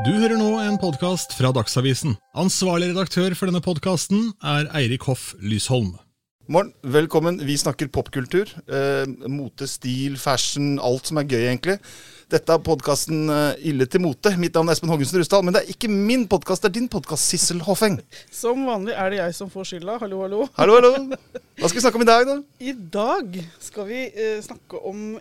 Du hører nå en podkast fra Dagsavisen. Ansvarlig redaktør for denne podkasten er Eirik Hoff Lysholm. Morgen, velkommen. Vi snakker popkultur. Eh, mote, stil, fashion, alt som er gøy, egentlig. Dette er podkasten eh, Ille til mote. Mitt navn er Espen Hoggensen Rusdal. Men det er ikke min podkast, det er din podkast, Sissel Hoffeng. Som vanlig er det jeg som får skylda. Hallo, hallo. Hallo, hallo. Hva skal vi snakke om i dag, da? I dag skal vi eh, snakke om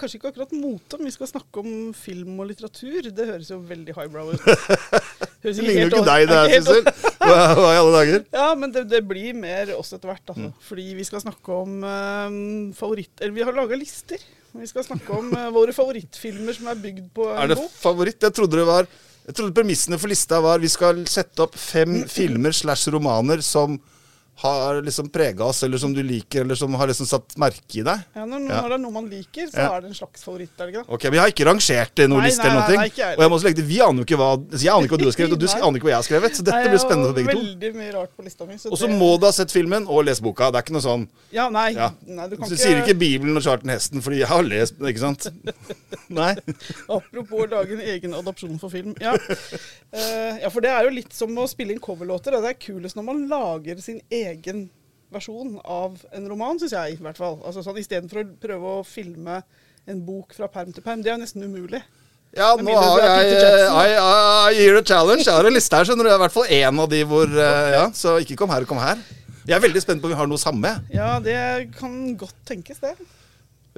Kanskje ikke akkurat mote, men vi skal snakke om film og litteratur. Det høres jo veldig highbrow ut. Det ligner jo ikke deg, det her, Sissel. Hva, i alle dager? Ja, men det, det blir mer oss etter hvert. Altså. Fordi vi skal snakke om eh, favoritt... Eller vi har laga lister. Vi skal snakke om uh, våre favorittfilmer som er bygd på en Er det favoritt? Jeg trodde det var Jeg trodde premissene for lista var vi skal sette opp fem filmer slash romaner som har liksom prega oss, eller som du liker, eller som har liksom satt merke i deg. Ja, når, Ja. det er noe man liker, så Ja. er det en slags favoritt. er det ikke det? Ok, men Jeg har ikke rangert noen liste eller noe. nei, ting. nei, jeg og jeg må også legge til, Vi aner jo ikke hva altså, Jeg aner ikke hva du har skrevet, og du aner ikke hva jeg har skrevet. Så dette blir spennende for begge to. Veldig mye rart på lista mi. så Og så det- må du ha sett filmen og lest boka. Det er ikke noe sånn Ja, nei. ja. nei du kan Du sier ikke Bibelen og Charlton Hesten fordi jeg har lest den, ikke sant? Nei. Apropos å lage en egen adopsjon for film. Ja. Uh, ja, for det er jo litt som å spille inn coverlåter. Det er kulest når man lager sin egen versjon av en roman, syns jeg i hvert fall. Altså sånn Istedenfor å prøve å filme en bok fra perm til perm. Det er jo nesten umulig. Ja, nå har jeg I, I, I hear a challenge. Jeg har en liste her, skjønner du. I hvert fall én av de hvor eh, Ja, så ikke kom her kom her. Jeg er veldig spent på om vi har noe samme. Ja, det kan godt tenkes, det.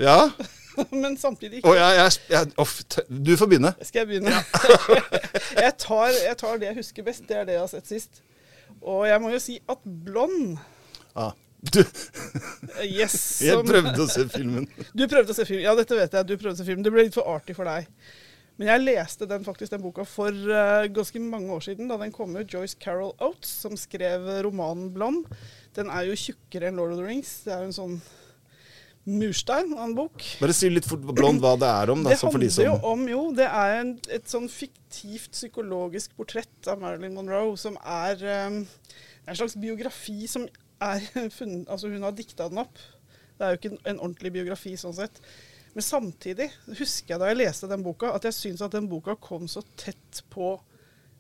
Ja. Men samtidig ikke. jeg, jeg, jeg off, Du får begynne. Skal jeg begynne? jeg, tar, jeg tar det jeg husker best. Det er det jeg har sett sist. Og jeg må jo si at Blond ah. Du, yes, Yes. jeg prøvde å se filmen. Du prøvde å se filmen. Ja, dette vet jeg. Du prøvde å se filmen. Det ble litt for artig for deg. Men jeg leste den faktisk den boka for uh, ganske mange år siden, da den kom ut. Joyce Carol Oates, som skrev romanen 'Blond'. Den er jo tjukkere enn 'Lord of the Rings'. Det er jo en sånn murstein av en bok. Bare si litt fort blond hva det er om, da, Det handler de handler jo om jo, det er en, et sånn fiktivt psykologisk portrett av Marilyn Monroe som er um, en slags biografi som er funnet Altså, hun har dikta den opp. Det er jo ikke en, en ordentlig biografi sånn sett. Men samtidig husker jeg da jeg leste den boka, at jeg syns at den boka kom så tett på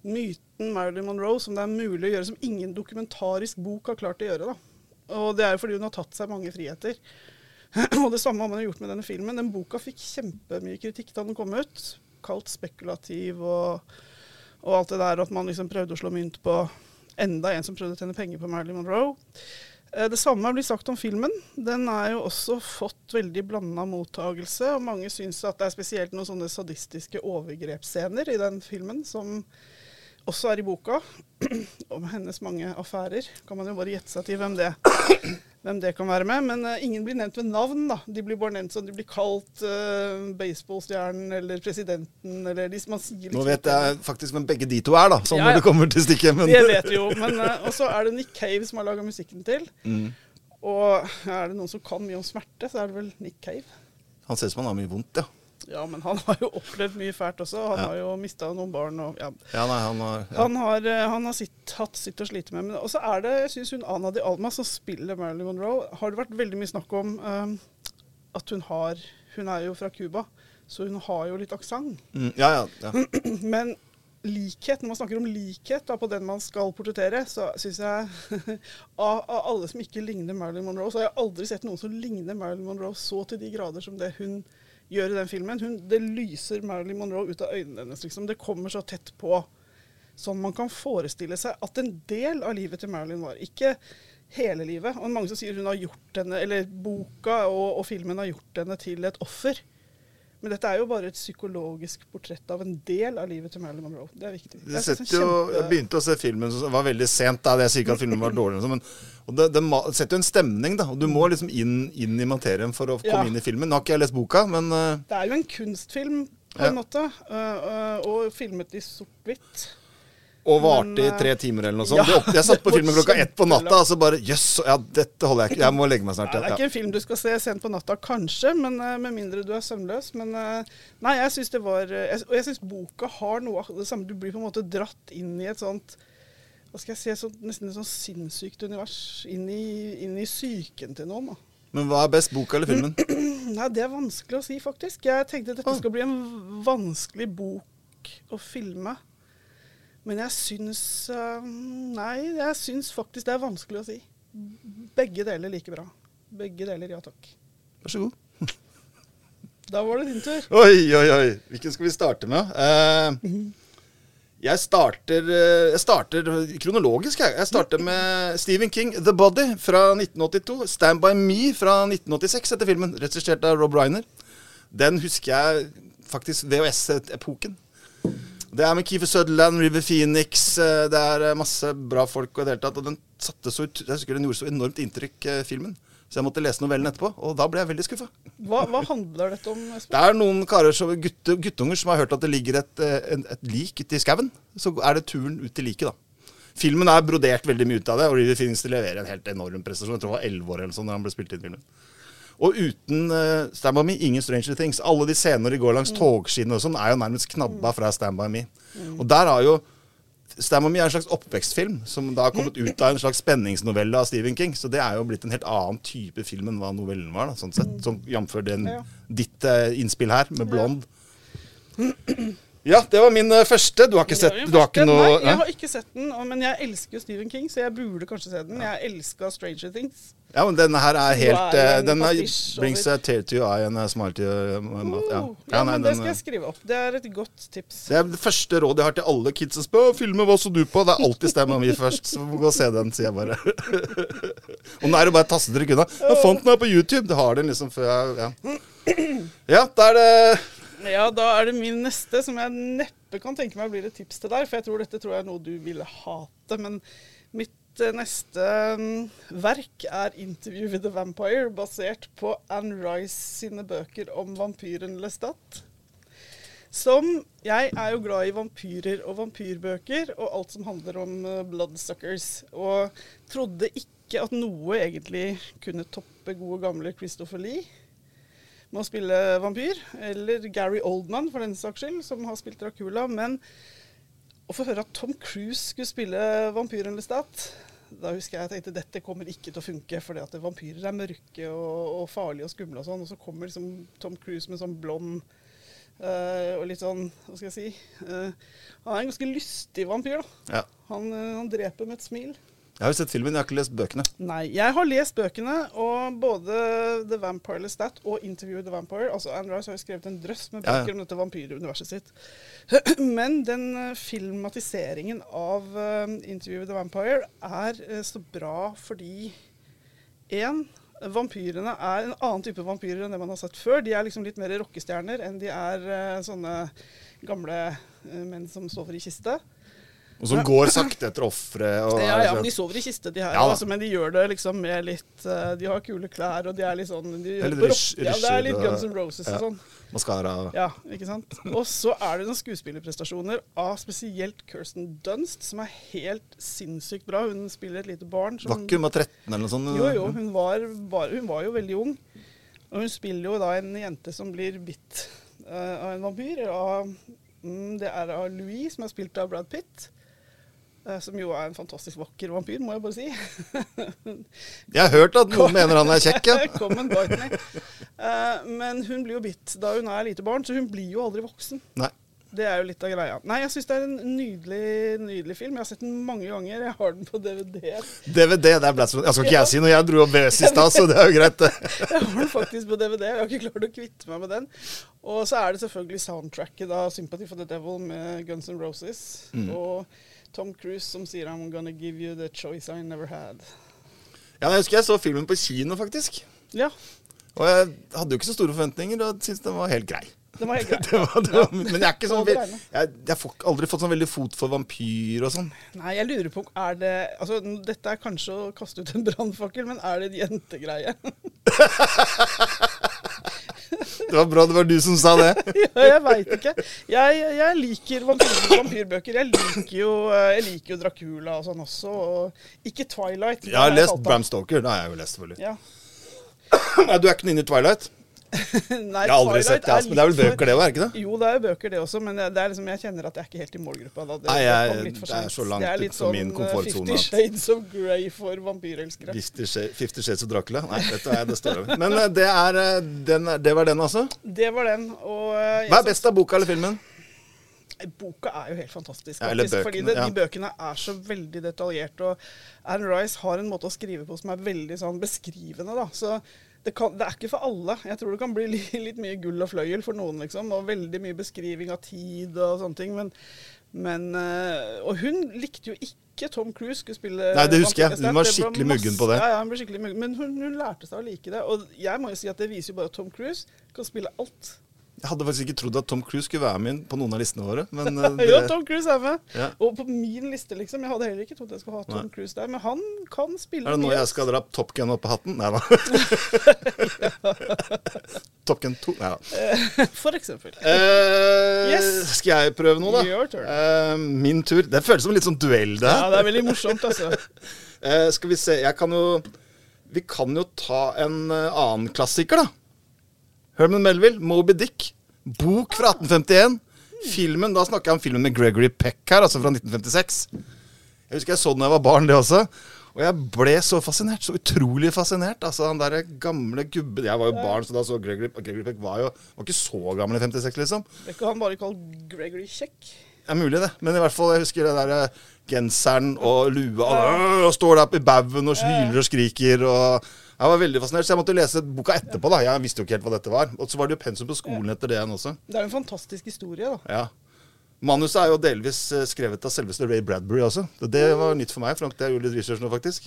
myten Marilyn Monroe som det er mulig å gjøre, som ingen dokumentarisk bok har klart å gjøre. da. Og det er jo fordi hun har tatt seg mange friheter. Og det samme har man gjort med denne filmen. Den boka fikk kjempemye kritikk da den kom ut. Kalt spekulativ og, og alt det der at man liksom prøvde å slå mynt på enda en som prøvde å tjene penger på Marilyn Monroe. Eh, Det samme blir sagt om filmen. Den er jo også fått veldig blanda mottagelse. Og mange syns at det er spesielt noen sånne sadistiske overgrepsscener i den filmen som også er i boka. Om hennes mange affærer. Kan man jo bare gjette seg til hvem det, hvem det kan være med. Men uh, ingen blir nevnt ved navn, da. De blir bare nevnt som de blir kalt uh, baseballstjernen eller presidenten eller de, Man sier liksom Nå vet jeg faktisk hvem begge de to er, da, sånn Ja, når det kommer til stykket. Men Det vet vi jo. Men uh, Og så er det Nick Cave som har laga musikken til. Mm. Og er det noen som kan mye om smerte, så er det vel Nick Cave. Han ser ut som han har mye vondt, ja. Ja, men han har jo opplevd mye fælt også. Han Ja. har jo mista noen barn og ja. Ja, nei, han har. Han har, eh, han har sitt, hatt sitt å slite med. Men også er det, jeg syns hun Ana de Alma, som spiller Marilyn Monroe, har det vært veldig mye snakk om um, at hun har Hun er jo fra Cuba, så hun har jo litt aksent. Mm, ja, ja, ja. Men likhet, når man snakker om likhet da, på den man skal portrettere, så syns jeg av, av alle som ikke ligner Marilyn Monroe, så har jeg aldri sett noen som ligner Marilyn Monroe så til de grader som det hun gjør i den filmen. Hun, det lyser Marilyn Monroe ut av øynene hennes. Liksom. Det kommer så tett på Sånn man kan forestille seg at en del av livet til Marilyn var. Ikke hele livet. Og mange som sier hun har gjort henne, eller boka og, og filmen har gjort henne til et offer. Men dette er jo bare et psykologisk portrett av en del av livet til Marilyn Monroe. Det er viktig. Jeg jo, jeg begynte å se filmen, som var veldig sent. da, Jeg sier ikke at filmen var dårlig, men det, det setter jo en stemning. da, og Du må liksom inn, inn i materien for å komme Ja. inn i filmen. Nå har ikke jeg lest boka, men eh, Det er jo en kunstfilm på Ja. en måte, øh, øh, og filmet i sort-hvitt. Og varte i eh, tre timer eller noe sånt. ja, jeg satt på filmen klokka ett på natta, og så bare Jøss, ja, dette holder jeg ikke. Jeg må legge meg snart. Nei, det er ikke en film du skal se sent på natta, kanskje, men øh, med mindre du er søvnløs. Men øh, nei, jeg syns det var Og jeg syns boka har noe av det samme. Du blir på en måte dratt inn i et sånt hva skal jeg si, så, nesten et sånt sinnssykt univers. Inn i, inn i psyken til noen. da. Men hva er best, boka eller filmen? Nei, Det er vanskelig å si, faktisk. Jeg tenkte dette skal bli en vanskelig bok å filme. Men jeg syns eh, Nei, jeg syns faktisk det er vanskelig å si. Begge deler like bra. Begge deler, ja takk. Vær så god. Da var det din tur. Oi, oi, oi. Hvilken skal vi starte med? Uh, jeg starter, eh, jeg starter kronologisk. Jeg. jeg starter med Stephen King, 'The Body' fra 1982. 'Stand by Me' fra 1986 etter filmen, regissert av Rob Reiner. Den husker jeg faktisk VHS-epoken. Det er med Keefer Sutherland, River Phoenix, eh, det er eh, masse bra folk og i det hele tatt. Og den satte så den gjorde så enormt inntrykk, eh, filmen. Så jeg måtte lese novellen etterpå, og da ble jeg veldig skuffa. Hva, hva handler dette om, Espen? Det er noen karer som, gutte, guttunger som har hørt at det ligger et, et, et lik ute i skauen. Så er det turen ut til liket, da. Filmen er brodert veldig mye ut av det, og River Phoenix leverer en helt enorm prestasjon. Jeg tror han var 11 år eller sånn da han ble spilt inn i filmen. Og uten uh, Stand By Me, ingen Stranger Things. Alle de scener de går langs togskinner og sånn, er jo nærmest knabba fra Stand By Me. Og der har jo Stand By Me er en slags oppvekstfilm som da har kommet ut av en slags spenningsnovelle av Stephen King. Så det er jo blitt en helt annen type film enn hva novellen var, da, sånn sett. Som Jf. den Ja. ditt uh, innspill her, med blond. Ja, det var min eh, første. Du har ikke sett den. jo Du har ikke noe Nei, ja? jeg har ikke sett den, men jeg elsker jo Stephen King, så jeg burde kanskje se den. Jeg elska Stranger Things. Ja, men denne her er helt er eh, Den brings a tear to your eye and a smile to your mouth. Ja. Oh, Ja, ja, nei, men det skal eh, jeg skrive opp. Det er et godt tips. Det er det første rådet jeg har til alle kids som spør filmer hva så du på. Det er alltid stemma mi først, så gå og se den, sier jeg bare. og nå er det bare å taste dere unna. Jeg fant den her på YouTube. Det har den liksom før jeg Ja, ja da er det Ja, da er det min neste, som jeg neppe kan tenke meg blir et tips til deg. For jeg tror dette tror jeg er noe du ville hate. Men mitt eh, neste mm, verk er 'Interview with the Vampire', basert på Anne Rice sine bøker om vampyren Lestat. Som Jeg er jo glad i vampyrer og vampyrbøker og alt som handler om eh, bloodsuckers. Og trodde ikke at noe egentlig kunne toppe gode gamle Christopher Lee med å spille vampyr. Eller Gary Oldman, for den saks skyld, som har spilt Dracula. Men å få høre at Tom Cruise skulle spille vampyren Lestat da husker jeg jeg tenkte dette kommer ikke til å funke, fordi at vampyrer er mørke og, og farlige og skumle og sånn. Og så kommer liksom Tom Cruise med sånn blond eh, og litt sånn Hva skal jeg si eh, Han er en ganske lystig vampyr, da. Ja. Han, eh, han dreper med et smil. Jeg har jo sett filmen, jeg har ikke lest bøkene. Nei, jeg har lest bøkene, og både The Vampire Lestat og Interview with the Vampire Altså Anne Rice har jo skrevet en drøss med Ja, ja. bøker om dette vampyruniverset sitt. Men den eh, filmatiseringen av eh, Interview with the Vampire er eh, så bra fordi én Vampyrene er en annen type vampyrer enn det man har sett før. De er liksom litt mer rockestjerner enn de er sånne gamle menn som sover i kiste. Og som går sakte etter offeret. og- Ja, ja, men de sover i kiste, de her. Ja altså, men de gjør det liksom med litt eh, De har kule klær, og de er litt sånn de, Det er litt på rock- ja, det er litt Guns N' Roses og sånn. Maskara. Ja, ikke sant? Og så er det noen skuespillerprestasjoner av spesielt Kirsten Dunst, som er helt sinnssykt bra. Hun spiller et lite barn. som- Var ikke hun var 13 eller noe sånt? Jo, jo, hun var, bare, hun var jo veldig ung. Og hun spiller jo da en jente som blir bitt uh, av en vampyr. Av, mm, det er av Louis, som er spilt av Brad Pitt. Eh, som jo er en fantastisk vakker vampyr, må jeg bare si. Jeg har hørt at noen mener han er kjekk, ja. Eh, men hun blir jo bitt da hun er lite barn, så hun blir jo aldri voksen. Nei. Det er jo litt av greia. Nei, jeg syns det er en nydelig, nydelig film. Jeg har sett den mange ganger. Jeg har den på DVD. DVD, det er Blatz. Jeg skal ikke jeg si noe, jeg dro opp VS i stad, så det er jo greit, det. Jeg har den faktisk på DVD. Jeg har ikke klart å kvitte meg med den. Og så er det selvfølgelig soundtracket, da, 'Sympathy for the Devil' med Guns N' Roses. Mm. Og Tom Cruise som sier 'I'm gonna give you the choice I never had'. Ja, jeg husker jeg så filmen på kino, faktisk. Ja, Og jeg hadde jo ikke så store forventninger, og syntes den var helt grei. den var helt grei. Det var, det var, men jeg er ikke sånn. Jeg, jeg får aldri fått sånn veldig fot for vampyr og sånn. Nei, jeg lurer på Er det Altså, dette er kanskje å kaste ut en brannfakkel, men er det en jentegreie? Det var bra det var du som sa det. ja, jeg veit ikke. Jeg, jeg liker vampyr, vampyrbøker. Jeg liker, jo, eh, jeg liker jo Dracula og sånn også. Og ikke Twilight. Jeg har lest Bram Stoker. Det har jeg jo lest, selvfølgelig. Ja. Nei, du er ikke inne i Twilight? Nei, Jeg har aldri Twilight sett det, altså, men det er vel bøker, det òg, er det ikke det? Jo, det er jo bøker, det også, men det er liksom, jeg kjenner at jeg er ikke helt i målgruppa. Da. Det, Nei, jeg- det er så langt Det er ut litt min sånn, eh, komfortsone Fifty Shades of Grey for vampyrelskere. Fifty Shades, of Dracula? Nei, dette er det står over. Men eh, det, er, eh, den, det var den, altså. Det var den. Og Hva er best av boka eller filmen? Boka er jo helt fantastisk, Ja, faktisk, fordi det, ja. de bøkene er så veldig detaljerte. Og Anne Rice har en måte å skrive på som er veldig sånn beskrivende. da, så det, kan, det er ikke for alle. Jeg tror det kan bli li- litt mye gull og fløyel for noen, liksom. Og veldig mye beskriving av tid og sånne ting. Men, men eh, Og hun likte jo ikke Tom Cruise skulle spille Nei, det husker jeg. Hun var skikkelig masse- muggen på det. Ja, ja, hun ble skikkelig muggen. Men hun, hun lærte seg å like det. Og jeg må jo si at det viser jo bare at Tom Cruise kan spille alt. Jeg hadde faktisk ikke trodd at Tom Cruise skulle være med på noen av listene våre. Men det... Ja, Tom Cruise er med. Ja. Og på min liste, liksom. Jeg hadde heller ikke trodd jeg skulle ha Tom Nei. Cruise der, men han kan spille er det nå jeg skal dra Top Gun opp av hatten? Nei da. Top Gun 2? Nei da. For eksempel. Eh, Yes. Skal jeg prøve noe, da? Your turn. Eh, min tur. Det føles som litt sånn duell, det Ja, det er veldig morsomt, altså. Eh, skal vi se Jeg kan jo Vi kan jo ta en eh, annen klassiker, da. Herman Melville, Moby Dick. Bok fra 1851. Filmen, Da snakker jeg om filmen med Gregory Peck her, altså fra 1956. Jeg husker jeg så den da jeg var barn, det også. Og jeg ble så fascinert. Så utrolig fascinert. Altså, Han derre gamle gubben Jeg var jo barn, så da så Gregory, Gregory Peck var jo var ikke så gammel i 56, liksom. Ble ikke han bare kalt Gregory? Det er mulig, det. Men i hvert fall, jeg husker det der eh, genseren og lua og, og står der oppe i baugen og hyler og skriker. og Jeg var veldig fascinert, så jeg måtte lese boka etterpå. da. Jeg visste jo ikke helt hva dette var. Og så var det jo pensum på skolen etter det igjen også. Det er jo en fantastisk historie, da. Ja. Manuset er jo delvis eh, skrevet av selveste Ray Bradbury også. Så det var nytt for meg. for Jeg gjorde litt research nå, faktisk.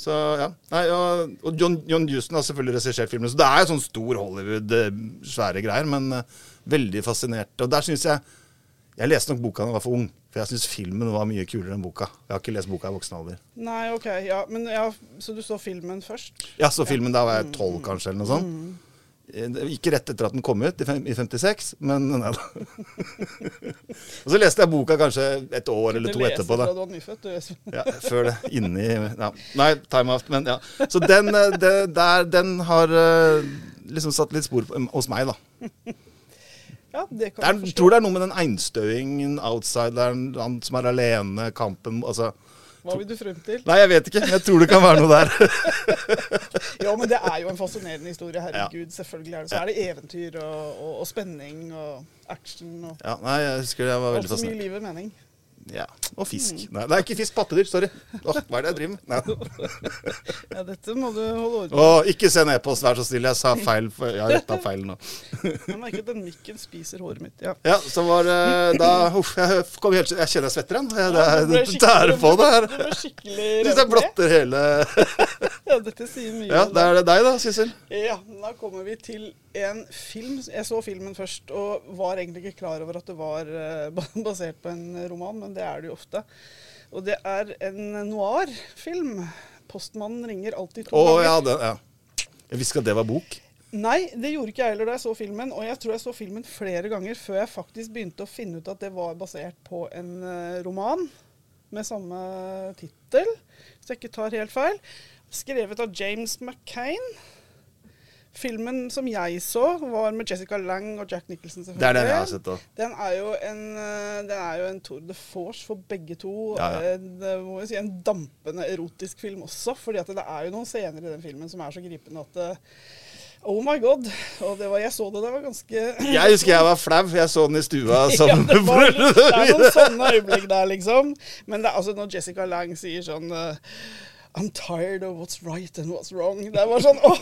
Så ja. Nei, og, og John, John Houston har selvfølgelig regissert filmen. Så det er jo sånn stor Hollywood, eh, svære greier. Men uh, veldig fascinert. Og der syns jeg Jeg leste nok boka da jeg var for ung. For jeg syns filmen var mye kulere enn boka. Jeg har ikke lest boka i voksen alder. Nei, OK. Ja, men ja, Så du så filmen først? Ja, så filmen da var jeg tolv, kanskje, eller noe sånt. Eh, Ikke rett etter at den kom ut, i fem- i 56, men nei da. og så leste jeg boka kanskje et år eller to etterpå. da. du var nyfødt, du. Ja, før det. Inni ja. Nei, time out, men ja. Så den, eh, det, der, den har eh, liksom satt litt spor på- hos meg, da. Ja, det kan Det er, jeg tror det er noe med den einstøingen, outsideren, han som er alene, kampen altså Hva vil du frem til? Nei, jeg vet ikke. Jeg tror det kan være noe der. Ja, men det er jo en fascinerende historie. Herregud, selvfølgelig er det så. er det eventyr og, og, og spenning og action og Ja, nei, jeg husker jeg var veldig alt som gir livet mening. Ja, Og fisk. Nei, det er ikke fisk, pattedyr. Sorry. Åh, hva er det jeg driver med? Ja, dette må du holde orden på. Åh, ikke send e-post, vær så snill. Jeg sa feil. Jeg har retta feil nå. Jeg merker at den mikken spiser håret mitt. Ja. Ja, så var det da Uff, jeg, kom helt, jeg kjenner jeg svetter igjen. Det, er tære på det her. Du ble skikkelig rødt. synes jeg blotter hele Ja, dette sier mye. Ja, da er det deg, da, Sissel. Ja, da kommer vi til en film. Jeg så filmen først og var egentlig ikke klar over at det var eh, basert på en roman, men det er det jo ofte. Og det er en noir-film. 'Postmannen ringer alltid to ganger'. ganger'. ja, det, ja. Jeg visste ikke at det var bok. Nei, det gjorde ikke jeg heller da jeg så filmen. Og jeg tror jeg så filmen flere ganger før jeg faktisk begynte å finne ut at det var basert på en eh, roman med samme tittel, hvis jeg ikke tar helt feil. Skrevet av James McCain. Filmen som jeg så, var med Jessica Lang og Jack Nicholson. Det er den jeg har sett også. Den er jo en, eh, den er jo en tour de force for begge to. Ja, ja. En, eh, må si, en dampende erotisk film også. fordi det er jo noen scener i den filmen som er så gripende at eh, Oh my god. Og det var, jeg så det, det var ganske Jeg husker jeg var flau. Jeg så den i stua sammen det, med var, litt- det er noen sånne øyeblikk der, liksom. Men det altså når Jessica Lang sier sånn eh, I'm tired of what's right and what's wrong. Det var sånn åh!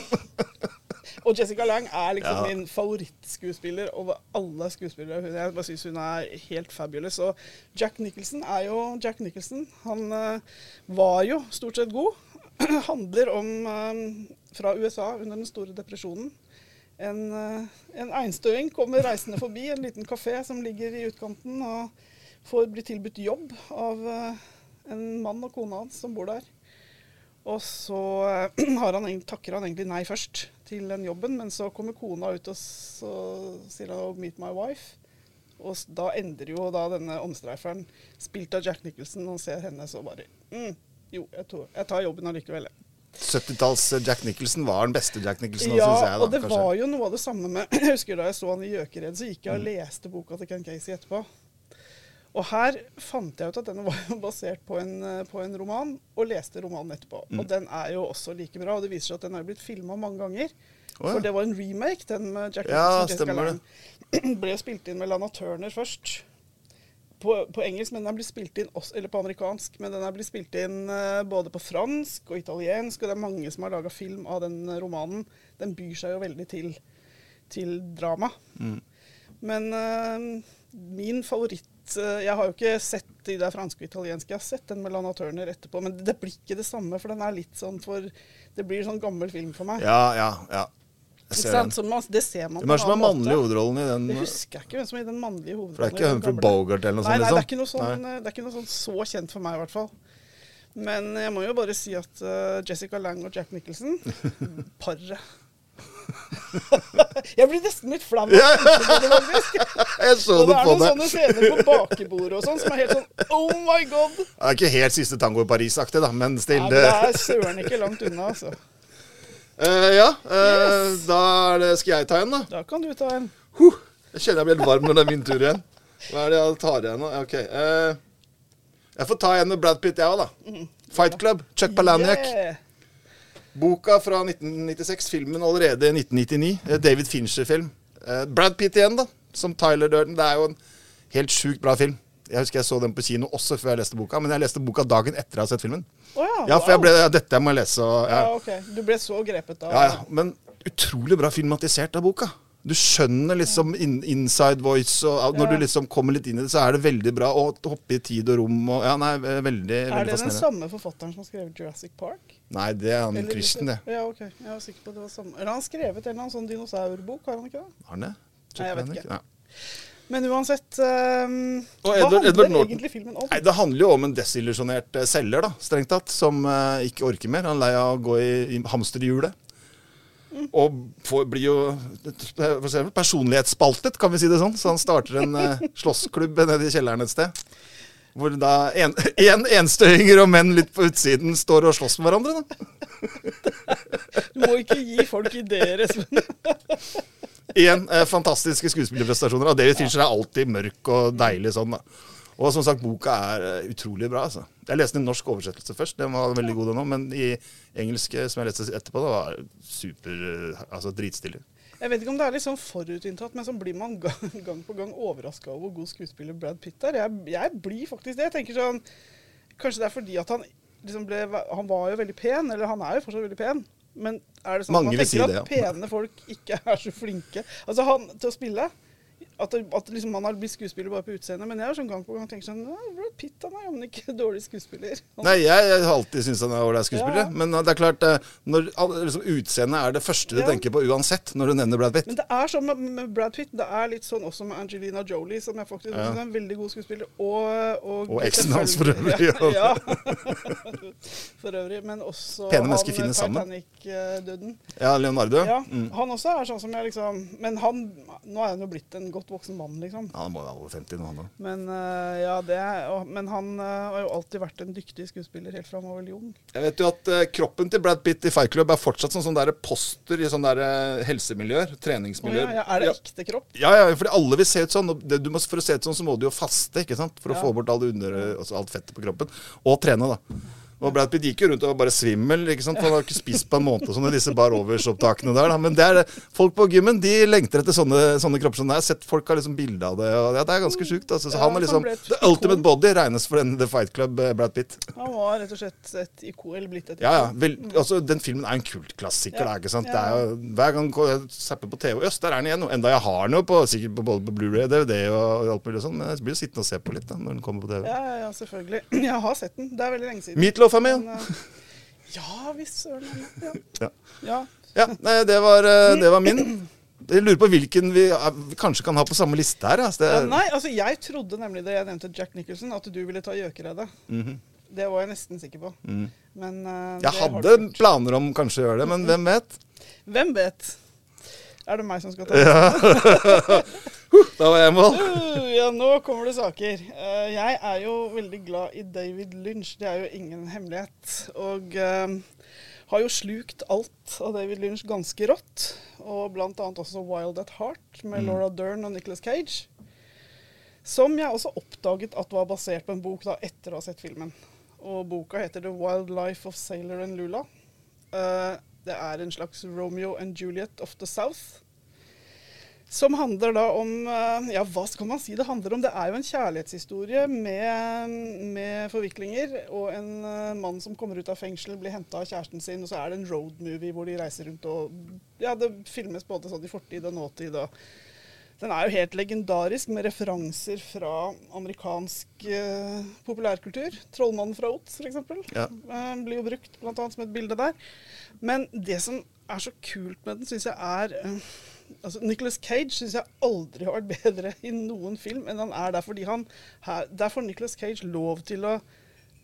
Og Jessica Lang er liksom Ja. min favorittskuespiller over alle skuespillere. Jeg bare syns hun er helt fabulous. Og Jack Nicholson er jo Jack Nicholson. Han uh, var jo stort sett god. Handler om um, fra USA under den store depresjonen. En, uh, en einstøing kommer reisende forbi en liten kafé som ligger i utkanten, og får bli tilbudt jobb av uh, en mann og kona hans som bor der. Og så eh, har han, takker han egentlig nei først til den jobben, men så kommer kona ut og så sier han 'meet my wife'. Og da endrer jo da denne omstreiferen, spilt av Jack Nicholson, og ser henne så bare mm, Jo, jeg, tror, jeg tar jobben allikevel. jeg. 70-talls Jack Nicholson var den beste Jack Nicholson, Ja, syns jeg. da, og det kanskje. var jo noe av det samme med Jeg husker da jeg så han i 'Gjøkered', så gikk jeg Mm. og leste boka til Ken Casey etterpå. Og her fant jeg ut at denne var basert på en, eh, på en roman, og leste romanen etterpå. Mm. Og den er jo også like bra, og det viser seg at den er blitt filma mange ganger. Oh, ja. For det var en remake, den med Jack Ja, Nicholson Ble spilt inn med Lana Turner først. på, på engelsk, men den blir spilt inn også, eller på amerikansk. Men den er blitt spilt inn eh, både på fransk og italiensk, og det er mange som har laga film av den romanen. Den byr seg jo veldig til, til drama. Men eh, min favoritt eh, Jeg har jo ikke sett de der franske og italienske. Jeg har sett den med Lana Turner etterpå, men det blir ikke det samme, for den er litt sånn for Det blir sånn gammel film for meg. Ja, ja, ja. Ser man, det ser man Hvem er det som er mannlig i hovedrollen i den? Det husker jeg ikke hvem som er i den mannlige hovedrollen. For det er ikke Humphrey. Bogart eller noe Nei, sånt? nei, det er liksom? ikke noe sånn, det er ikke noe sånn så kjent for meg, i hvert fall. Men jeg må jo bare si at uh, Jessica Lang og Jack Nicholson Paret. jeg blir nesten litt flau. av å tenke på det. Jeg Og det er noen sånne scener på bakebordet og sånn som er helt sånn Oh my god! Det er ikke helt siste tango i Paris-aktig, da, men still. Nei, det er søren ikke langt unna, altså. Uh, ja, uh, Yes. da det, skal jeg ta en, da. Da kan du ta en. Huh, jeg kjenner jeg blir helt varm når det er min tur igjen. Hva er det jeg tar igjen nå? Ok. Uh, jeg får ta en med Brad Pitt, jeg òg, da. Fight Club. Chuck Palahniuk. Yeah. Boka fra 1996, filmen allerede i 1999. Eh, David Fincher-film. Eh, Brad Pitt igjen, da. Som Tyler Durden. Det er jo en helt sjukt bra film. Jeg husker jeg så den på kino også før jeg leste boka, men jeg leste boka dagen etter jeg har sett filmen. Oh, ja, Ja, for jeg ble, dette jeg lese. Og, Ja, ja. ok. Du ble så grepet av Ja, ja. Men utrolig bra filmatisert av boka. Du skjønner liksom in, inside voice, og når du liksom kommer litt inn i det, så er det veldig bra. å hoppe i tid og rom og Ja, nei, veldig, fascinerende. Er det den samme forfatteren som har skrevet Jurassic Park? Nei, det er han Eller Christian, det. Ja, ok. Jeg var sikker på at det var samme. Eller han har skrevet en eller annen sånn dinosaurbok, har han ikke det? Har han det? Nei, jeg vet ikke. Ja. Men uansett um, Hva Edward- handler Edward egentlig filmen om? Nei, Det handler jo om en desillusjonert eh, selger, da, strengt tatt, som uh, ikke orker mer. Han er lei av å gå i, i hamsterhjulet. Og får, blir jo personlighetsspaltet, kan vi si det sånn. Så han starter en uh, slåssklubb nede i kjelleren et sted. Hvor da en, en enstøinger og menn litt på utsiden står og slåss med hverandre. da. Du må ikke gi folk ideer, Espen. Igjen eh, fantastiske skuespillerprestasjoner. Og David Fincher er alltid mørk og deilig sånn. da. Og som sagt, boka er eh, utrolig bra. altså. Jeg leste den i norsk oversettelse først, den var veldig god nå. Men i engelsk, eh, som jeg leste etterpå, det var super eh, altså dritstille. Jeg vet ikke om det er litt sånn forutinntatt, men så blir man gang, gang på gang overraska over hvor god skuespiller Brad Pitt er. Jeg, jeg blir faktisk det. Jeg tenker sånn Kanskje det er fordi at han liksom ble Han var jo veldig pen, eller han er jo fortsatt veldig pen. Men er det sånn Mange at man tenker si at det, ja. pene folk ikke er så flinke? Altså han til å spille At, at liksom man har blitt skuespiller bare på utseendet. Men jeg har sånn gang på gang tenkt sånn Brad Pitt han er jammen ikke dårlig skuespiller. Han, Nei, jeg, jeg har alltid syntes han er ålreit skuespiller. Ja. Men eh, det er klart, eh, når liksom, utseendet er det første du Ja. tenker på uansett når du nevner Brad Pitt. Men det er sånn med, med Brad Pitt. Det er litt sånn også med Angelina Jolie, som jeg faktisk Ja. er en veldig god skuespiller. Og, og, Og eksen hans for øvrig, Ja, ja. for øvrig. Men også Pene mennesker finnes sammen. Titanic-døden. Ja, Leonardo. Ja, Mm. Han også er sånn som jeg liksom Men han Nå er han jo blitt en godt voksen mann, liksom. Ja, han må være over 50 nå, han òg. Men uh, ja, det og, Men han uh, har jo alltid vært en dyktig skuespiller helt fra han var veldig ung. Jeg vet jo at uh, kroppen til Brad Pitt i Fight Club er fortsatt sånn, sånn der poster i sånne der, helsemiljøer, helsemiljøer. Oh, ja, ja, er det Ja. ekte kropp? Ja, ja, fordi alle vil se ut sånn. og Det, du må, for å se ut sånn, så må du jo faste, ikke sant? For å få bort alle under, altså alt fettet på kroppen. Og trene, da. Og Brad Pitt gikk jo rundt og var bare svimmel, ikke sant? han har ikke spist på en måned sånn i disse bar overs-opptakene der. Da. Men det er, folk på gymmen de lengter etter sånne, sånne kropper som det er. Sett folk har liksom bilde av det, og ja, det er ganske sjukt. Altså. Så han er liksom The ikon. ultimate body regnes for den The Fight Club, eh, Brad Pitt. Han var rett og slett et ikon, eller blitt et Ja, ja. Vel, altså, den filmen er en kultklassiker. Ja. Det er ikke sant? Ja. Det er hver gang jeg zapper på TV Øst, der er den igjen. og Enda jeg har den jo på, sikkert på, både på Blu-ray DVD og alt mulig sånn, men jeg blir jo sittende og se på litt da, når den kommer på TV. Ja, ja, ja, selvfølgelig. Jeg har sett den. Det er veldig lenge siden. Meatloaf Men, ja. eh, ja visst søren. Ja. Ja. ja. Ja, nei, det var, eh, det var min. Jeg lurer på hvilken vi, eh, vi kanskje kan ha på samme liste her. Altså. Det, Ja, Nei, altså jeg trodde nemlig da jeg nevnte Jack Nicholson, at du ville ta Gjøkeredet. Mhm. Det var jeg nesten sikker på. Mm. Men uh, Jeg det hadde planer om kanskje å gjøre det, men hvem vet? Hvem vet? Er det meg som skal ta det? Da var jeg i mål. Uh, ja, nå kommer det saker. Eh, jeg er jo veldig glad i David Lynch. Det er jo ingen hemmelighet. Og eh, har jo slukt alt av David Lynch ganske rått. Og annet også Wild at Heart med Mm. Laura Dern og Nicholas Cage. Som jeg også oppdaget at var basert på en bok da etter å ha sett filmen. Og boka heter The Wild Life of Sailor and Lula. Uh, det er en slags Romeo and Juliet of the South. Som handler da om eh, Ja, hva skal man si det handler om? Det er jo en kjærlighetshistorie med, med forviklinger. Og en eh, mann som kommer ut av fengsel, blir henta av kjæresten sin. Og så er det en roadmovie hvor de reiser rundt og Ja, det filmes både sånn i fortid og nåtid. og den er jo helt legendarisk med referanser fra amerikansk eh, populærkultur. 'Trollmannen fra Ots', f.eks. Ja. Eh, blir jo brukt blant annet som et bilde der. Men det som er så kult med den, syns jeg er eh, altså Nicholas Cage syns jeg aldri har vært bedre i noen film enn han er der fordi han her, Der får Nicholas Cage lov til å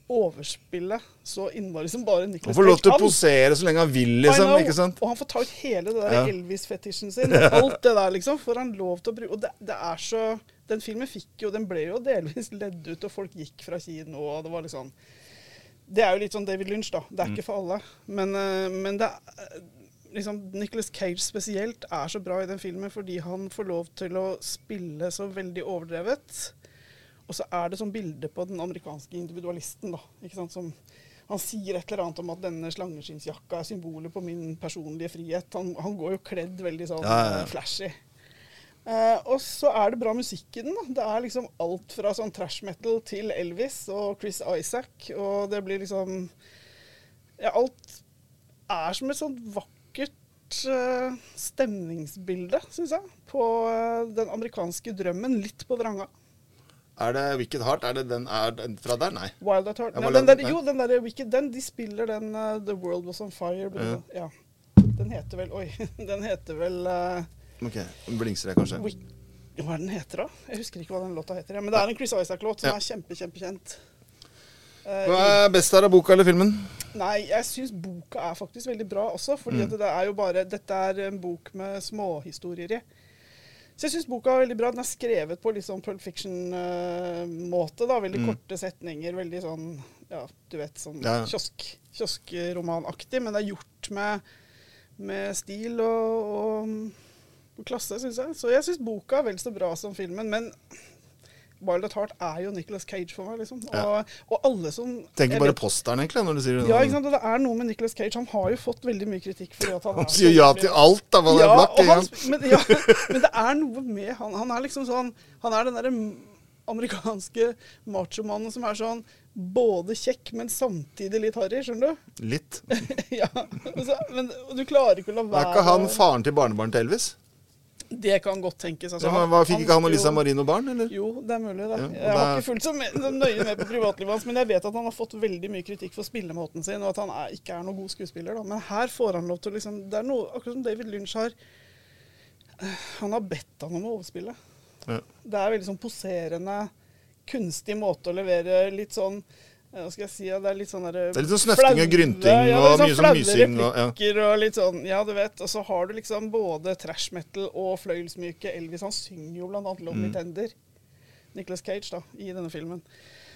overspille så innmari som bare Han får lov til å posere så lenge han vil, liksom. know. ikke sant? Og han får ta ut hele det der Ja. Elvis-fetisjen sin. Alt det der, liksom. Får han lov til å bruke Og det, det er så Den filmen fikk jo Den ble jo delvis ledd ut, og folk gikk fra kino, og det var liksom Det er jo litt sånn David Lynch, da. Det er Mm. ikke for alle. Men, eh, men det er liksom Nicholas Cage spesielt er så bra i den filmen fordi han får lov til å spille så veldig overdrevet. Og så er det sånn bilde på den amerikanske individualisten, da. Ikke sant? Som, han sier et eller annet om at denne slangeskinnsjakka er symbolet på min personlige frihet. Han, han går jo kledd veldig sånn Ja, ja, ja. eh, flashy. Uh, og så er det bra musikk i den. da. Det er liksom alt fra sånn trash metal til Elvis og Chris Isaac. Og det blir liksom Ja, alt er som et sånt vakkert eh, stemningsbilde, syns jeg, på eh, den amerikanske drømmen. Litt på vranga. Er det Wicked Heart? Er det den, er den fra der? Nei. Wild at Heart. Nei, den der, jo, den der Wicked, den, de spiller den uh, The World Was On Fire. det- Ja. Den heter vel Oi. Den heter vel uh, Ok, Blingser jeg kanskje? Wick- Hva er den heter, da? Jeg husker ikke hva den låta heter. ja. Men det er en Chris Isaac-låt som Ja. er kjempe, kjempekjent. Hva er best her av boka eller filmen? Nei, jeg syns boka er faktisk veldig bra også. Fordi Mm. det er bare Dette er en bok med småhistorier i. Så jeg syns boka er veldig bra. Den er skrevet på litt sånn Pulp Fiction-måte. da, Veldig Mm. korte setninger. Veldig sånn ja, du vet, sånn ja. kiosk, kioskromanaktig. Men det er gjort med, med stil og, og, og klasse, syns jeg. Så jeg syns boka er vel så bra som filmen. Men At Heart er jo Nicholas Cage for meg, liksom. Og, og alle som Tenker bare posteren, egentlig, når du sier det. ja, ikke sant? Og det er noe med Nicolas Cage. Han har jo fått veldig mye kritikk fordi at han Han er sier ja til alt, da. Det Ja, er blakk, han, men, ja, men det er noe med han. Han er liksom sånn Han er den derre amerikanske machomannen som er sånn både kjekk, men samtidig litt harry, skjønner du? Litt. ja, altså, men du klarer ikke å la Er ikke han faren til barnebarn til Elvis? Det kan godt tenkes. Altså, ja, hva, Fikk ikke han og Lisa Marino barn, eller? Jo, det er mulig. det. Ja, jeg har ikke fulgt så nøye med på privatlivet hans, men jeg vet at han har fått veldig mye kritikk for spillemåten sin, og at han er, ikke er noen god skuespiller. Da. Men her får han lov til å liksom Det er noe akkurat som David Lynch har Han har bedt han om å overspille. Ja. Det er veldig sånn poserende, kunstig måte å levere litt sånn hva skal jeg si, ja, det er litt sånn der, Det er litt sånn snøfting og grynting ja, og det er mye sånn mysing og- ja. og litt sånn, ja du vet. Og så har du liksom både trash metal og fløyelsmyke Elvis. Han synger jo blant annet 'Lonely Mm. Tender'. Nicholas Cage da, i denne filmen.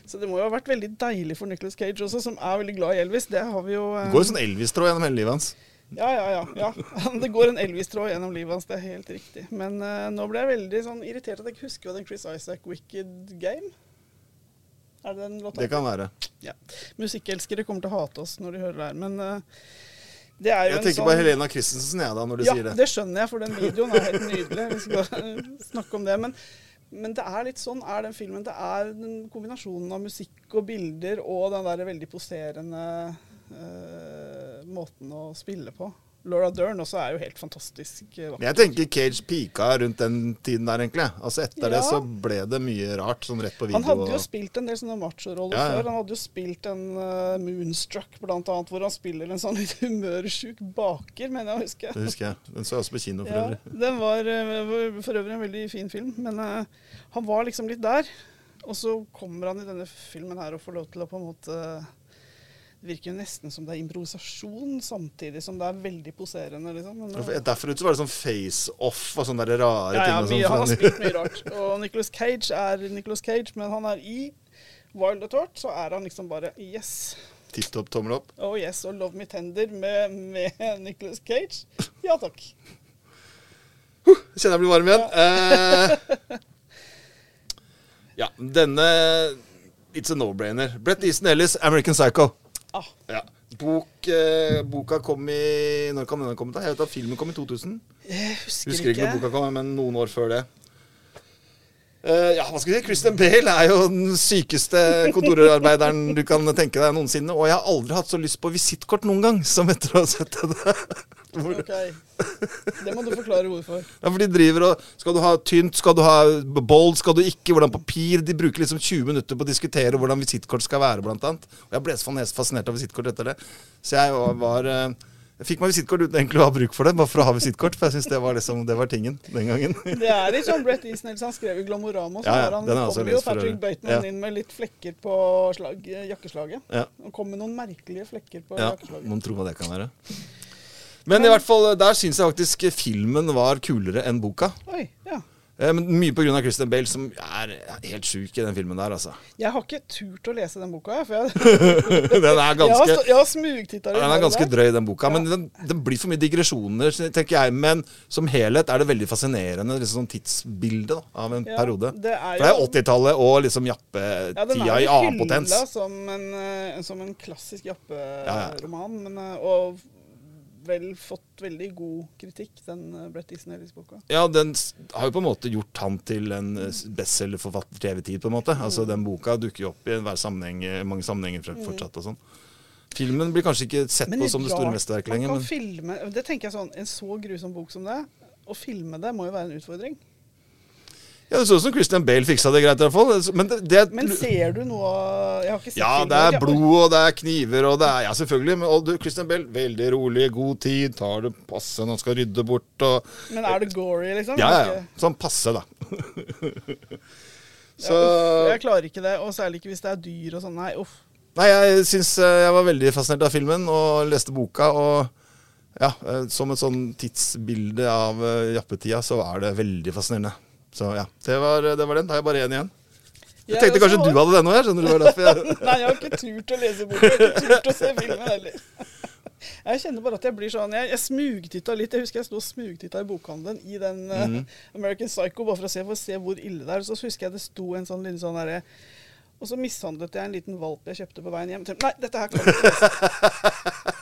Så det må jo ha vært veldig deilig for Nicholas Cage også, som er veldig glad i Elvis. Det har vi jo eh, Det går jo sånn Elvis-tråd gjennom hele livet hans. ja, ja, ja, ja. Det går en Elvis-tråd gjennom livet hans, det er helt riktig. Men eh, nå ble jeg veldig sånn irritert at jeg ikke husker hva den Chris Isaac Wicked Game Er det den låta? Det kan være. Ja. Musikkelskere kommer til å hate oss når de hører det her, men uh, det er jo Jeg en tenker sånn på Helena Christensen, jeg, da, når du ja, sier det. det skjønner jeg, for den videoen er helt nydelig. Vi skal snakke om det. Men, men det er litt sånn er den filmen. Det er den kombinasjonen av musikk og bilder og den der veldig poserende uh, måten å spille på. Laura Dern også er jo helt fantastisk. eh, vakker. jeg tenker Cage pika rundt den tiden der, egentlig. Altså Etter det så ble det mye rart, sånn rett på video. Han hadde jo spilt en del sånne machoroller Ja, ja. før. Han hadde jo spilt en uh, Moonstruck, blant annet, hvor han spiller en sånn litt humørsjuk baker, mener jeg å huske. Det husker jeg. Den så jeg også på kino, for Ja, øvrig. den var uh, for øvrig en veldig fin film, men uh, han var liksom litt der. Og så kommer han i denne filmen her og får lov til å på en måte Det virker jo nesten som det er improvisasjon, samtidig som det er veldig poserende. liksom. Men, Ja, eh, Derfor ut så var det sånn face-off og sånne der rare ja, ting. ja, sånn, han har spilt mye rart. Og Nicholas Cage er Nicholas Cage, men han er i Wild at Heart, så er han liksom bare yes. Tipp topp tommel opp. Oh yes, og Love Me Tender med, med Nicholas Cage. Ja takk. Kjenner jeg blir varm igjen. Eh, ja, denne It's a no-brainer. Brett Easton Ellis, American Psycho. Ah, Ja. Bok, eh, boka kom i Når kan den ha kommet? Jeg vet at Filmen kom i 2000. jeg husker, Husker ikke ikke. når boka kom, men noen år før det. Eh, ja, hva skal vi si? Christian Bale er jo den sykeste kontorarbeideren du kan tenke deg noensinne. Og jeg har aldri hatt så lyst på visittkort noen gang som etter å ha sett det. Hvor- Ok. Det må du forklare hvorfor. Ja, for de driver og Skal du ha tynt, skal du ha bold, skal du ikke, hvordan papir De bruker liksom 20 minutter på å diskutere hvordan visittkort skal være, blant annet. Og jeg ble så fascinert av visittkort etter det. Så jeg var, eh, Jeg fikk meg visittkort uten egentlig å ha bruk for det, bare for å ha visittkort. For jeg syns det, var liksom, det var tingen den gangen. Det er litt sånn Brett Easton han skrev i Glamorama, så Ja, ja, han, kommer jo Patrick. Bateman Ja. inn med litt flekker på slag, jakkeslaget. Ja. Han kom med noen merkelige flekker på Ja, jakkeslaget. Noen tro hva det kan være. Men i hvert fall, der syns jeg faktisk filmen var kulere enn boka. Oi, ja. Eh, Men Mye pga. Christian Bale, som er helt sjuk i den filmen der, altså. Jeg har ikke turt å lese den boka, jeg, for jeg, Den er ganske jeg har smugtitta litt. Den er ganske drøy, den boka. Men den, den blir for mye digresjoner, tenker jeg. Men som helhet er det veldig fascinerende liksom sånn tidsbilde da, av en Ja, periode. det er jo, For det er 80-tallet og liksom Ja, den jappetida ja, i annen potens. hylla som en, eh, som en klassisk Ja, japperoman, men, eh, og vel fått veldig god kritikk, den uh, Brett Easton Ellis-boka. Ja, den har jo på en måte gjort han til en eh, bestselgerforfatter til evig tid, på en måte. Altså, Den boka dukker jo opp i sammenheng, mange sammenhenger fortsatt og sånn. Filmen blir kanskje ikke sett på som det store mesterverket lenger, men filme, det tenker jeg sånn, En så grusom bok som det, å filme det må jo være en utfordring. Ja, det så ut som Christian Bale fiksa det greit, i hvert fall. Men det, det Men ser du noe Jeg har ikke sett Ja, det er blod, og det er kniver, og det er Ja, selvfølgelig. Men, og du, Christian Bale, veldig rolig, god tid, tar det passe når han skal rydde bort og Men er det gory, liksom? Ja, ja, ja. Sånn passe, da. Så Ja, uff, jeg klarer ikke det, og særlig ikke hvis det er dyr og sånn. Nei, uff. Nei, jeg syns eh, jeg var veldig fascinert av filmen og leste boka. Og ja, eh, som et sånn tidsbilde av eh, jappetida, så er det veldig fascinerende. Så ja, det var, det var den. Da har jeg bare én igjen. Jeg Jeg tenkte også kanskje du hadde den òg. Skjønner du? Derfor jeg Nei, jeg har ikke turt å lese boka. Jeg har ikke turt å se filmen heller. Jeg kjenner bare at jeg blir sånn Jeg, jeg smugtitta litt. Jeg husker jeg sto og smugtitta i bokhandelen i den mm. Mhm. American Psycho bare for å se, for å se hvor ille det er. Så husker jeg det sto en sånn liten sånn herre Og så mishandlet jeg en liten valp jeg kjøpte på veien hjem. Tenkte, Nei, dette her kan jeg ikke lese.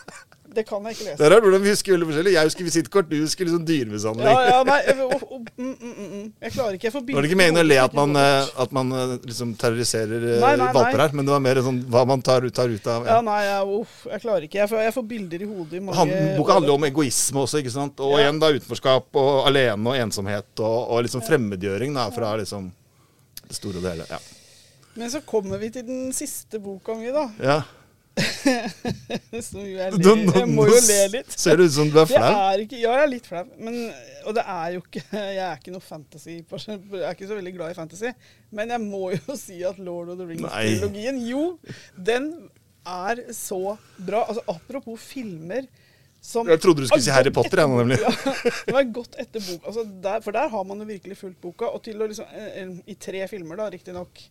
Det kan jeg ikke Det lese. er rart hvordan vi husker veldig forskjellig. Jeg husker visittkort, du husker liksom dyremishandling. Ja, ja, nei, oh, oh, mm, mm, mm, mm. jeg klarer ikke. Jeg får er det ikke meningen å le at man, at man liksom terroriserer Nei, nei, valper her, men det var mer sånn hva man tar, ut- tar ut av Ja, ja. nei, jeg, uff, jeg klarer ikke. Jeg får, jeg får bilder i hodet i mange Han, Boka handler jo om egoisme også, ikke sant? Og igjen da utenforskap og alene og ensomhet og, og liksom fremmedgjøring da, fra liksom det store og det hele. Ja. Men så kommer vi til den siste boka mi, da. ja. Som jo Nå- ler. jeg må jo le litt. Ser det ut som du er Jeg er ikke, ja, jeg er litt flau. Men, og det er jo ikke Jeg er ikke noe fantasy Jeg er ikke så veldig glad i fantasy. Men jeg må jo si at Lord of the Rings-trilogien Jo, den er så bra. Altså Apropos filmer som Jeg trodde du skulle si Harry Potter, jeg nemlig. Ja, det var godt etter boka. Altså der, for der har man jo virkelig fulgt boka. Og til å liksom eh, eh, I tre filmer, da, riktignok.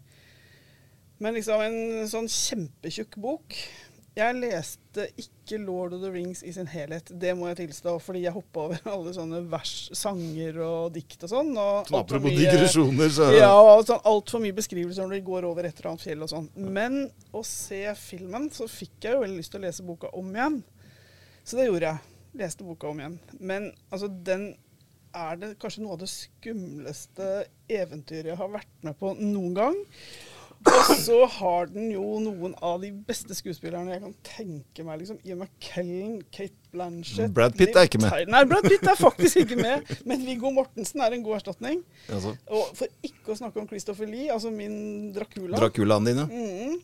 Men liksom en sånn kjempetjukk bok. Jeg leste ikke Lord of the Rings i sin helhet, det må jeg tilstå. Fordi jeg hoppa over alle sånne vers, sanger og dikt og sånn. Og alt apropos mye- digresjoner, så Ja, og sånn altfor mye beskrivelser når de går over et eller annet fjell og sånn. Men å se filmen, så fikk jeg jo veldig lyst til å lese boka om igjen. Så det gjorde jeg. Leste boka om igjen. Men altså, den er det kanskje noe av det skumleste eventyret jeg har vært med på noen gang. Og så har den jo noen av de beste skuespillerne jeg kan tenke meg. liksom. Ian McKellen, Kate Blanchett Brad Pitt er ikke med. Nei, Brad Pitt er faktisk ikke med. Men Viggo Mortensen er en god erstatning. altså, Og for ikke å snakke om Christopher Lee, altså min Dracula, Draculaen dine. mm,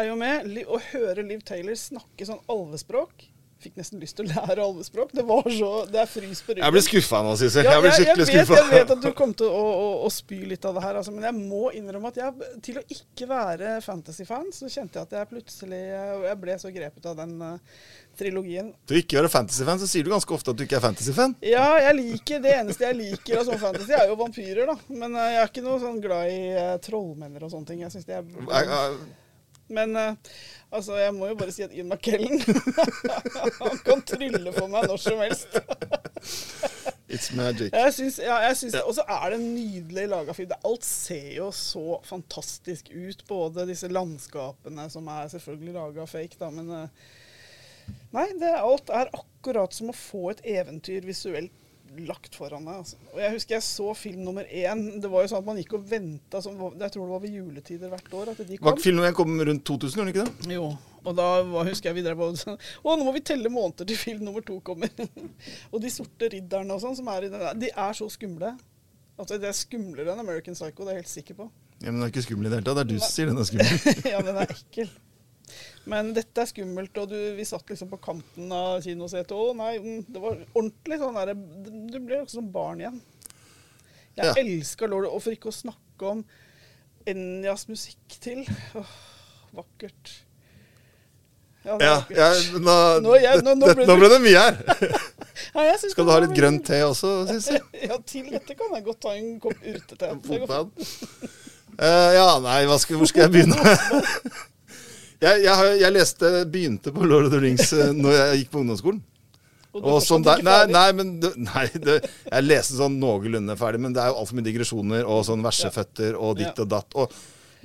er jo med. Å høre Liv Taylor snakke sånn alvespråk Fikk nesten lyst til å lære alvespråk. Det var så Det er frys på ryggen. Jeg blir skuffa nå, Sissel. Ja, Jeg blir skikkelig skuffa. jeg vet at du kom til å, å, å spy litt av det her, altså, men jeg må innrømme at jeg, til å ikke være fantasy-fan, så kjente jeg at jeg plutselig Jeg ble så grepet av den uh, trilogien. Til å ikke være fantasyfan, så sier du ganske ofte at du ikke er fantasyfan. Ja, jeg liker Det eneste jeg liker av sånn fantasy, er jo vampyrer, da. Men uh, jeg er ikke noe sånn glad i uh, trollmenner og sånne ting. Jeg synes det er Men eh, altså, jeg må jo bare si at Ian McKellen Han kan trylle for meg når som helst. It's magic. Jeg syns, ja, jeg syns. Og så er det nydelig laga film. Det, alt ser jo så fantastisk ut. Både disse landskapene, som er selvfølgelig laga fake, da, men eh, Nei, det, alt er akkurat som å få et eventyr visuelt lagt foran deg. Altså. Og jeg husker jeg så film nummer én. Det var jo sånn at man gikk og venta Jeg tror det var ved juletider hvert år at de Var kom. nummer filmen kom rundt 2000, gjorde den ikke det? Jo, og da var, husker jeg vi drev og sånn Å, nå må vi telle måneder til film nummer to kommer. og de sorte ridderne og sånn, som er i den der, de er så skumle. Altså, det er skumlere enn American Psycho, det er jeg helt sikker på. Ja, men den er ikke skummel i det hele tatt. Det er du som sier den er skummel. ja, den er ekkel. Men dette er skummelt, og du, vi satt liksom på kanten av kinosetet. Å nei, mm, det var ordentlig sånn der Du ble jo som barn igjen. Jeg Ja. elsker Lord Og for ikke å snakke om Enjas musikk til. Åh, vakkert. Ja, Ja, ja, nå, Nå- jeg- nå- nå det- ble det- ble det mye her. Ja, Skal du ha litt grønn te også, Sissel? Ja, til dette kan jeg godt ta en kopp urtete. Fotbad? Eh, ja, nei, skal, hvor skal jeg begynne? jeg, jeg, jeg leste, begynte på Lord of the Rings eh, når jeg gikk på ungdomsskolen. Og Og sånn der, nei, nei, men nei, det, jeg leste sånn noenlunde ferdig, men det er jo altfor mye digresjoner og sånn verseføtter og ditt og datt. Og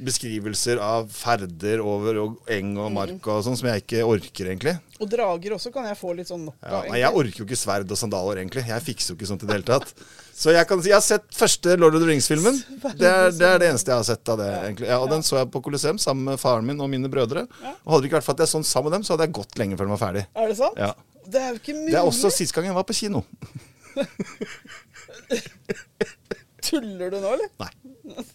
beskrivelser av ferder over og eng og mark og sånn, som jeg ikke orker, egentlig. Og drager også kan jeg få litt sånn nok Ja, av. nei, jeg orker jo ikke sverd og sandaler, egentlig. Jeg fikser jo ikke sånt i det hele tatt. Så jeg kan si, jeg har sett første Lord of the Rings-filmen. Det, det er det eneste jeg har sett av det, egentlig. Ja, og den så jeg på Colosseum sammen med faren min og mine brødre. Ja. Og hadde det ikke vært for at jeg så den sammen med dem, så hadde jeg gått lenge før den var ferdig. Er det sant? Ja. Det er jo ikke mulig. Det er også sist gang jeg var på kino. Tuller du nå, eller? Nei.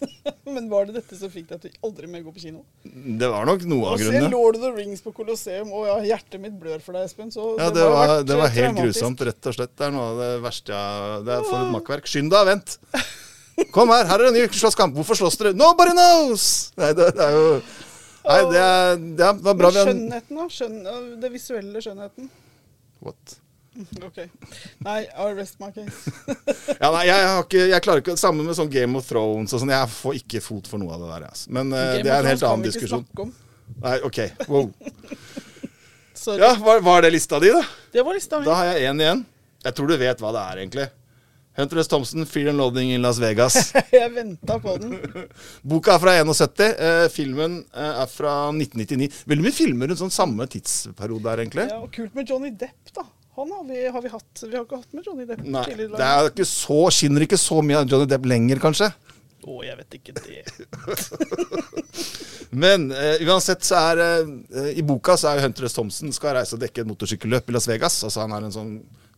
Men var det dette som fikk deg til aldri mer gå på kino? Det var nok noe av se grunnene. Lord of the Rings på Colosseum, og ja, hjertet mitt blør for deg, Espen. Så Ja, det, det var, det var helt traumatisk. grusomt, rett og slett. Det er noe av det verste jeg Det er for et makkverk. Skynd deg, vent! Kom her, her er en ny slåsskamp. Hvorfor slåss dere? Nobody knows! Nei, det, det er jo Nei, det, er, det var bra vi skjønnheten, da? Skjønn, det visuelle skjønnheten? What? OK. Nei, I rest my case. Ja, nei, jeg, har ikke, jeg klarer ikke Samme med sånn Game of Thrones og sånn. Jeg får ikke fot for noe av det der. Altså. Men uh, det er en helt annen diskusjon. Nei, OK. Wow. Ja, var, var det lista di, da? Det var lista mi. Da har jeg én igjen. Jeg tror du vet hva det er, egentlig. Hunter S. Thompson, 'Fear and Loading in Las Vegas'. Jeg venta på den. Boka er fra 71. Eh, filmen eh, er fra 1999. Veldig mye filmer rundt sånn samme tidsperiode her, egentlig. Ja, og kult med Johnny Depp, da. Han har vi, har vi hatt. Vi har ikke hatt med Johnny Depp Nei, tidligere. det er ikke så, skinner ikke så mye av Johnny Depp lenger, kanskje. Å, jeg vet ikke det. Men eh, uansett så er eh, I boka så er Hunter S. Thompson skal reise og dekke et motorsykkelløp i Las Vegas. Altså Han er en sånn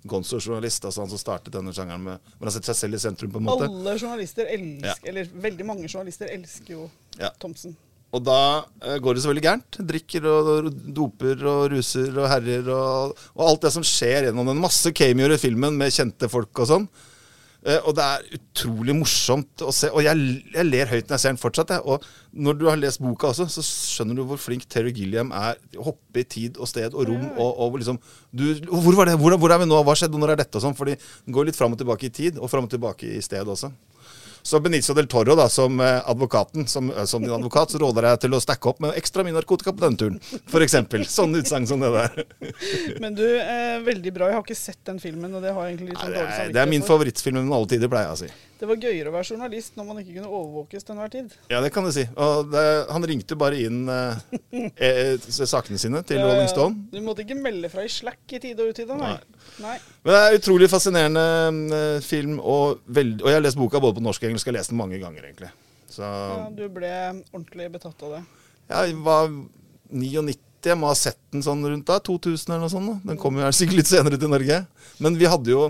gonzo-journalist, altså han som startet denne sjangeren med Hvor han setter seg selv i sentrum, på en måte. Alle journalister elsker, Ja. eller veldig mange journalister elsker jo Ja. Thomsen. Og da eh, går det så veldig gærent. Drikker og, doper og ruser og herjer og, og alt det som skjer gjennom den. Masse cameoer i filmen med kjente folk og sånn. Eh, og det er utrolig morsomt å se. Og jeg, jeg ler høyt når jeg ser den fortsatt. Jeg. Og når du har lest boka også, så skjønner du hvor flink Terry Gilliam er hoppe i tid og sted og rom. Og, og liksom du, Hvor var det? Hvor, hvor er vi nå? Hva skjedde? Når er dette? Og sånn. Fordi den går litt fram og tilbake i tid, og fram og tilbake i sted også. Så Benicio del Toro, da, som eh, advokaten, som, eh, som din advokat, så råder jeg til å stacke opp med ekstra mye narkotika på denne turen. F.eks. Sånne utsagn som det der. Men du, eh, veldig bra. Jeg har ikke sett den filmen, og det har jeg egentlig litt sånn dårlig samvittighet for. det er min favorittfilm med alle tider, pleier jeg å si. Det var gøyere å være journalist når man ikke kunne overvåkes til enhver tid. Ja, det kan du si. Og det, han ringte bare inn eh, eh, sakene sine til Ja. Rolling Stone. Du måtte ikke melde fra i slack i tide og utide, nei. nei. Men det er utrolig fascinerende eh, film, og, veld, og jeg har lest boka både på norsk og engelsk. Jeg har lest den mange ganger, egentlig. Så Ja, du ble ordentlig betatt av det. Ja, jeg var 99. Jeg må ha sett den sånn rundt da, 2000 eller noe sånt. Da. Den kom jo sikkert litt senere til Norge. Men vi hadde jo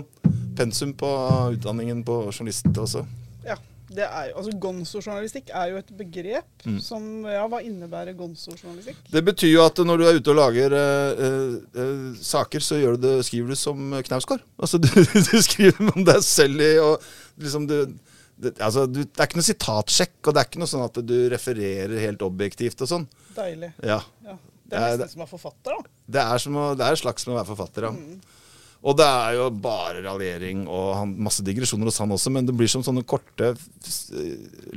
pensum på utdanningen på journalist også. Ja. Det er jo, altså Gonzo-journalistikk er jo et begrep Mm. som Ja, hva innebærer gonzo-journalistikk? Det betyr jo at når du er ute og lager eh, eh, eh, saker, så gjør du det, skriver du som Knausgård. Altså du, du skriver om deg selv i og liksom du det, altså, du, det er ikke noe sitatsjekk, og det er ikke noe sånn at du refererer helt objektivt og sånn. Deilig. Ja. Ja. Det er det- nesten som å være forfatter, da. Det er, som å, det er slags med å være forfatter, ja. Og det er jo bare raljering og han, masse digresjoner hos han også, men det blir som sånne korte, s-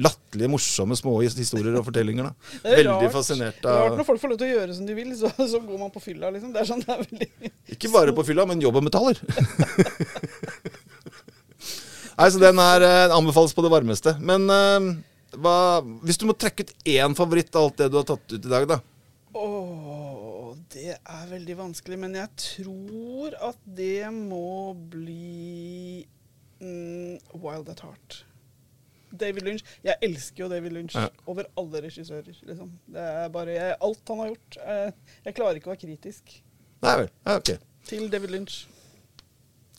latterlige, morsomme små historier og fortellinger. da. Det er Veldig rart. fascinert Rart når folk får lov til å gjøre som de vil, så, så går man på fylla, liksom. Det er sånn det er veldig Ikke bare på fylla, men jobb og metaller. Nei, så den er, eh, anbefales på det varmeste. Men eh, hva, hvis du må trekke ut én favoritt av alt det du har tatt ut i dag, da? Åh, det er veldig vanskelig, men jeg tror at det må bli mm, Wild at Heart. David Lynch. Jeg elsker jo David Lynch Ja. over alle regissører. Liksom. Det er bare jeg, Alt han har gjort. Jeg, jeg klarer ikke å være kritisk Nei vel. Ja, ok. til David Lynch.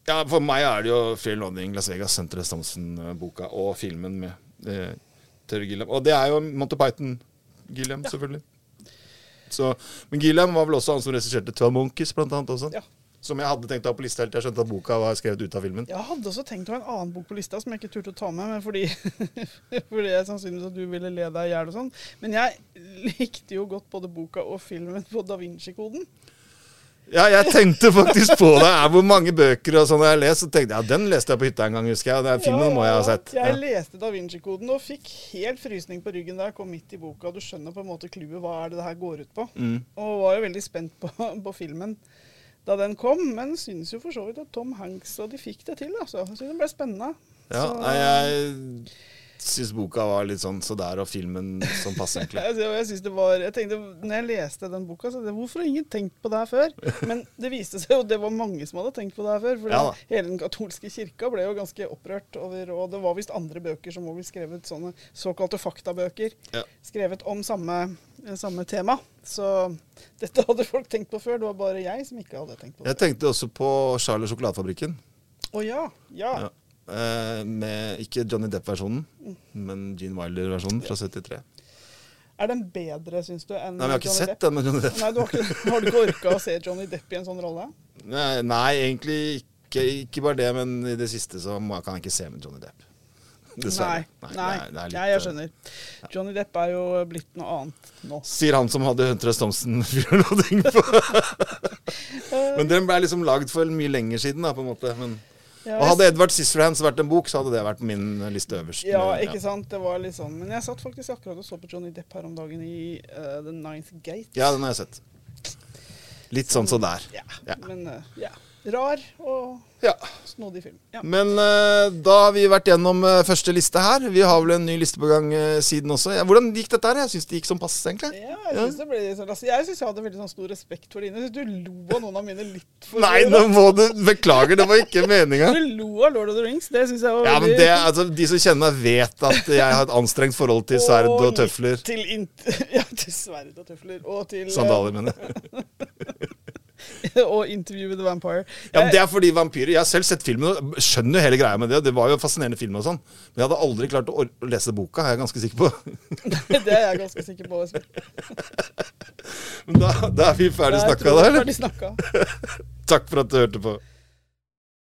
Ja, for meg er det jo 'Fair Loading Las Vegas, Senter Stamsen-boka og filmen med eh, Terry Gilliam. Og det er jo Monty Python-Gilliam, Ja. selvfølgelig. Så, men Gilliam var vel også han som regisserte Twelve Monkeys, blant annet. Også. Ja. Som jeg hadde tenkt å ha på lista helt til jeg skjønte at boka var skrevet ut av filmen. Jeg hadde også tenkt å ha en annen bok på lista som jeg ikke turte å ta med, men fordi, fordi jeg sannsynligvis at du ville le deg i hjel og sånn. Men jeg likte jo godt både boka og filmen på Da Vinci-koden. Ja, jeg tenkte faktisk på det. Hvor mange bøker og sånn jeg har lest, så tenkte jeg ja, den leste jeg på hytta en gang, husker jeg. Den filmen må jeg ha sett. Jeg leste Da Vinci-koden og fikk helt frysning på ryggen da jeg kom midt i boka. Du skjønner på en måte clouet. Hva er det det her går ut på? Mm. Og var jo veldig spent på, på filmen da den kom, men syns jo for så vidt at Tom Hanks og de fikk det til. altså. Så det ble spennende. Ja, Så- nei, jeg syns boka var litt sånn så der, og filmen sånn passe, egentlig. Jeg, synes det var, jeg tenkte, når jeg leste den boka, så jeg, hvorfor har ingen tenkt på det her før? Men det viste seg jo det var mange som hadde tenkt på det her før. For Ja hele den katolske kirka ble jo ganske opprørt over Og det var visst andre bøker som også ble skrevet, sånne såkalte faktabøker, Ja. skrevet om samme, eh, samme tema. Så dette hadde folk tenkt på før. Det var bare jeg som ikke hadde tenkt på det. Jeg tenkte også på Charlie sjokoladefabrikken. Å ja. Ja. Ja. Eh, med ikke Johnny Depp-versjonen, men Gene Wilder-versjonen fra 73. Er den bedre, syns du, enn Nei, men Jeg har ikke Johnny sett Depp? den med Johnny Depp. Nei, du har, ikke, har du ikke orka å se Johnny Depp i en sånn rolle? Nei, nei egentlig ikke, ikke bare det, men i det siste så må, kan jeg ikke se med Johnny Depp. Dessverre. Nei, nei, det er- det er litt, nei, jeg eh, skjønner. Johnny Depp er jo blitt noe annet nå. Sier han som hadde Hunter S. Thompson-filmloading på. men den ble liksom lagd for mye lenger siden, da, på en måte. Men, Ja, og hadde Edward Scissorhands vært en bok, så hadde det vært på min liste øverst. ja, ikke ikke sant. Det var litt sånn. Men jeg satt faktisk akkurat og så på Johnny Depp her om dagen i uh, The Ninth Gate. Ja, den har jeg sett. Litt sånn som der. Ja, Ja. Men uh, ja. Rar og Ja. snodig film. Ja. Men uh, da har vi vært gjennom uh, første liste her. Vi har vel en ny liste på gang uh, siden også. Ja, hvordan gikk dette her? Jeg syns det gikk som passe, egentlig. Ja, jeg syns ble sånn altså, Jeg synes jeg hadde veldig sånn stor respekt for dine. Jeg syns Du lo av noen av mine litt for Nei, nå må du Beklager, det var ikke meninga. Du lo av Lord of the Rings. Det syns jeg var Ja, men veldig det, altså, De som kjenner meg, vet at jeg har et anstrengt forhold til sverd og tøfler. Til ja, til sverd og tøfler. Og til Sandaler, mener jeg. og intervjue the Vampire. Ja, men Det er fordi vampyrer Jeg har selv sett filmen og skjønner jo hele greia med det. Det var jo en fascinerende film og sånn. Men jeg hadde aldri klart å, lese boka, er jeg ganske sikker på. det er jeg ganske sikker på. Men da, da er vi ferdig snakka, er eller? Ferdig. Takk for at du hørte på.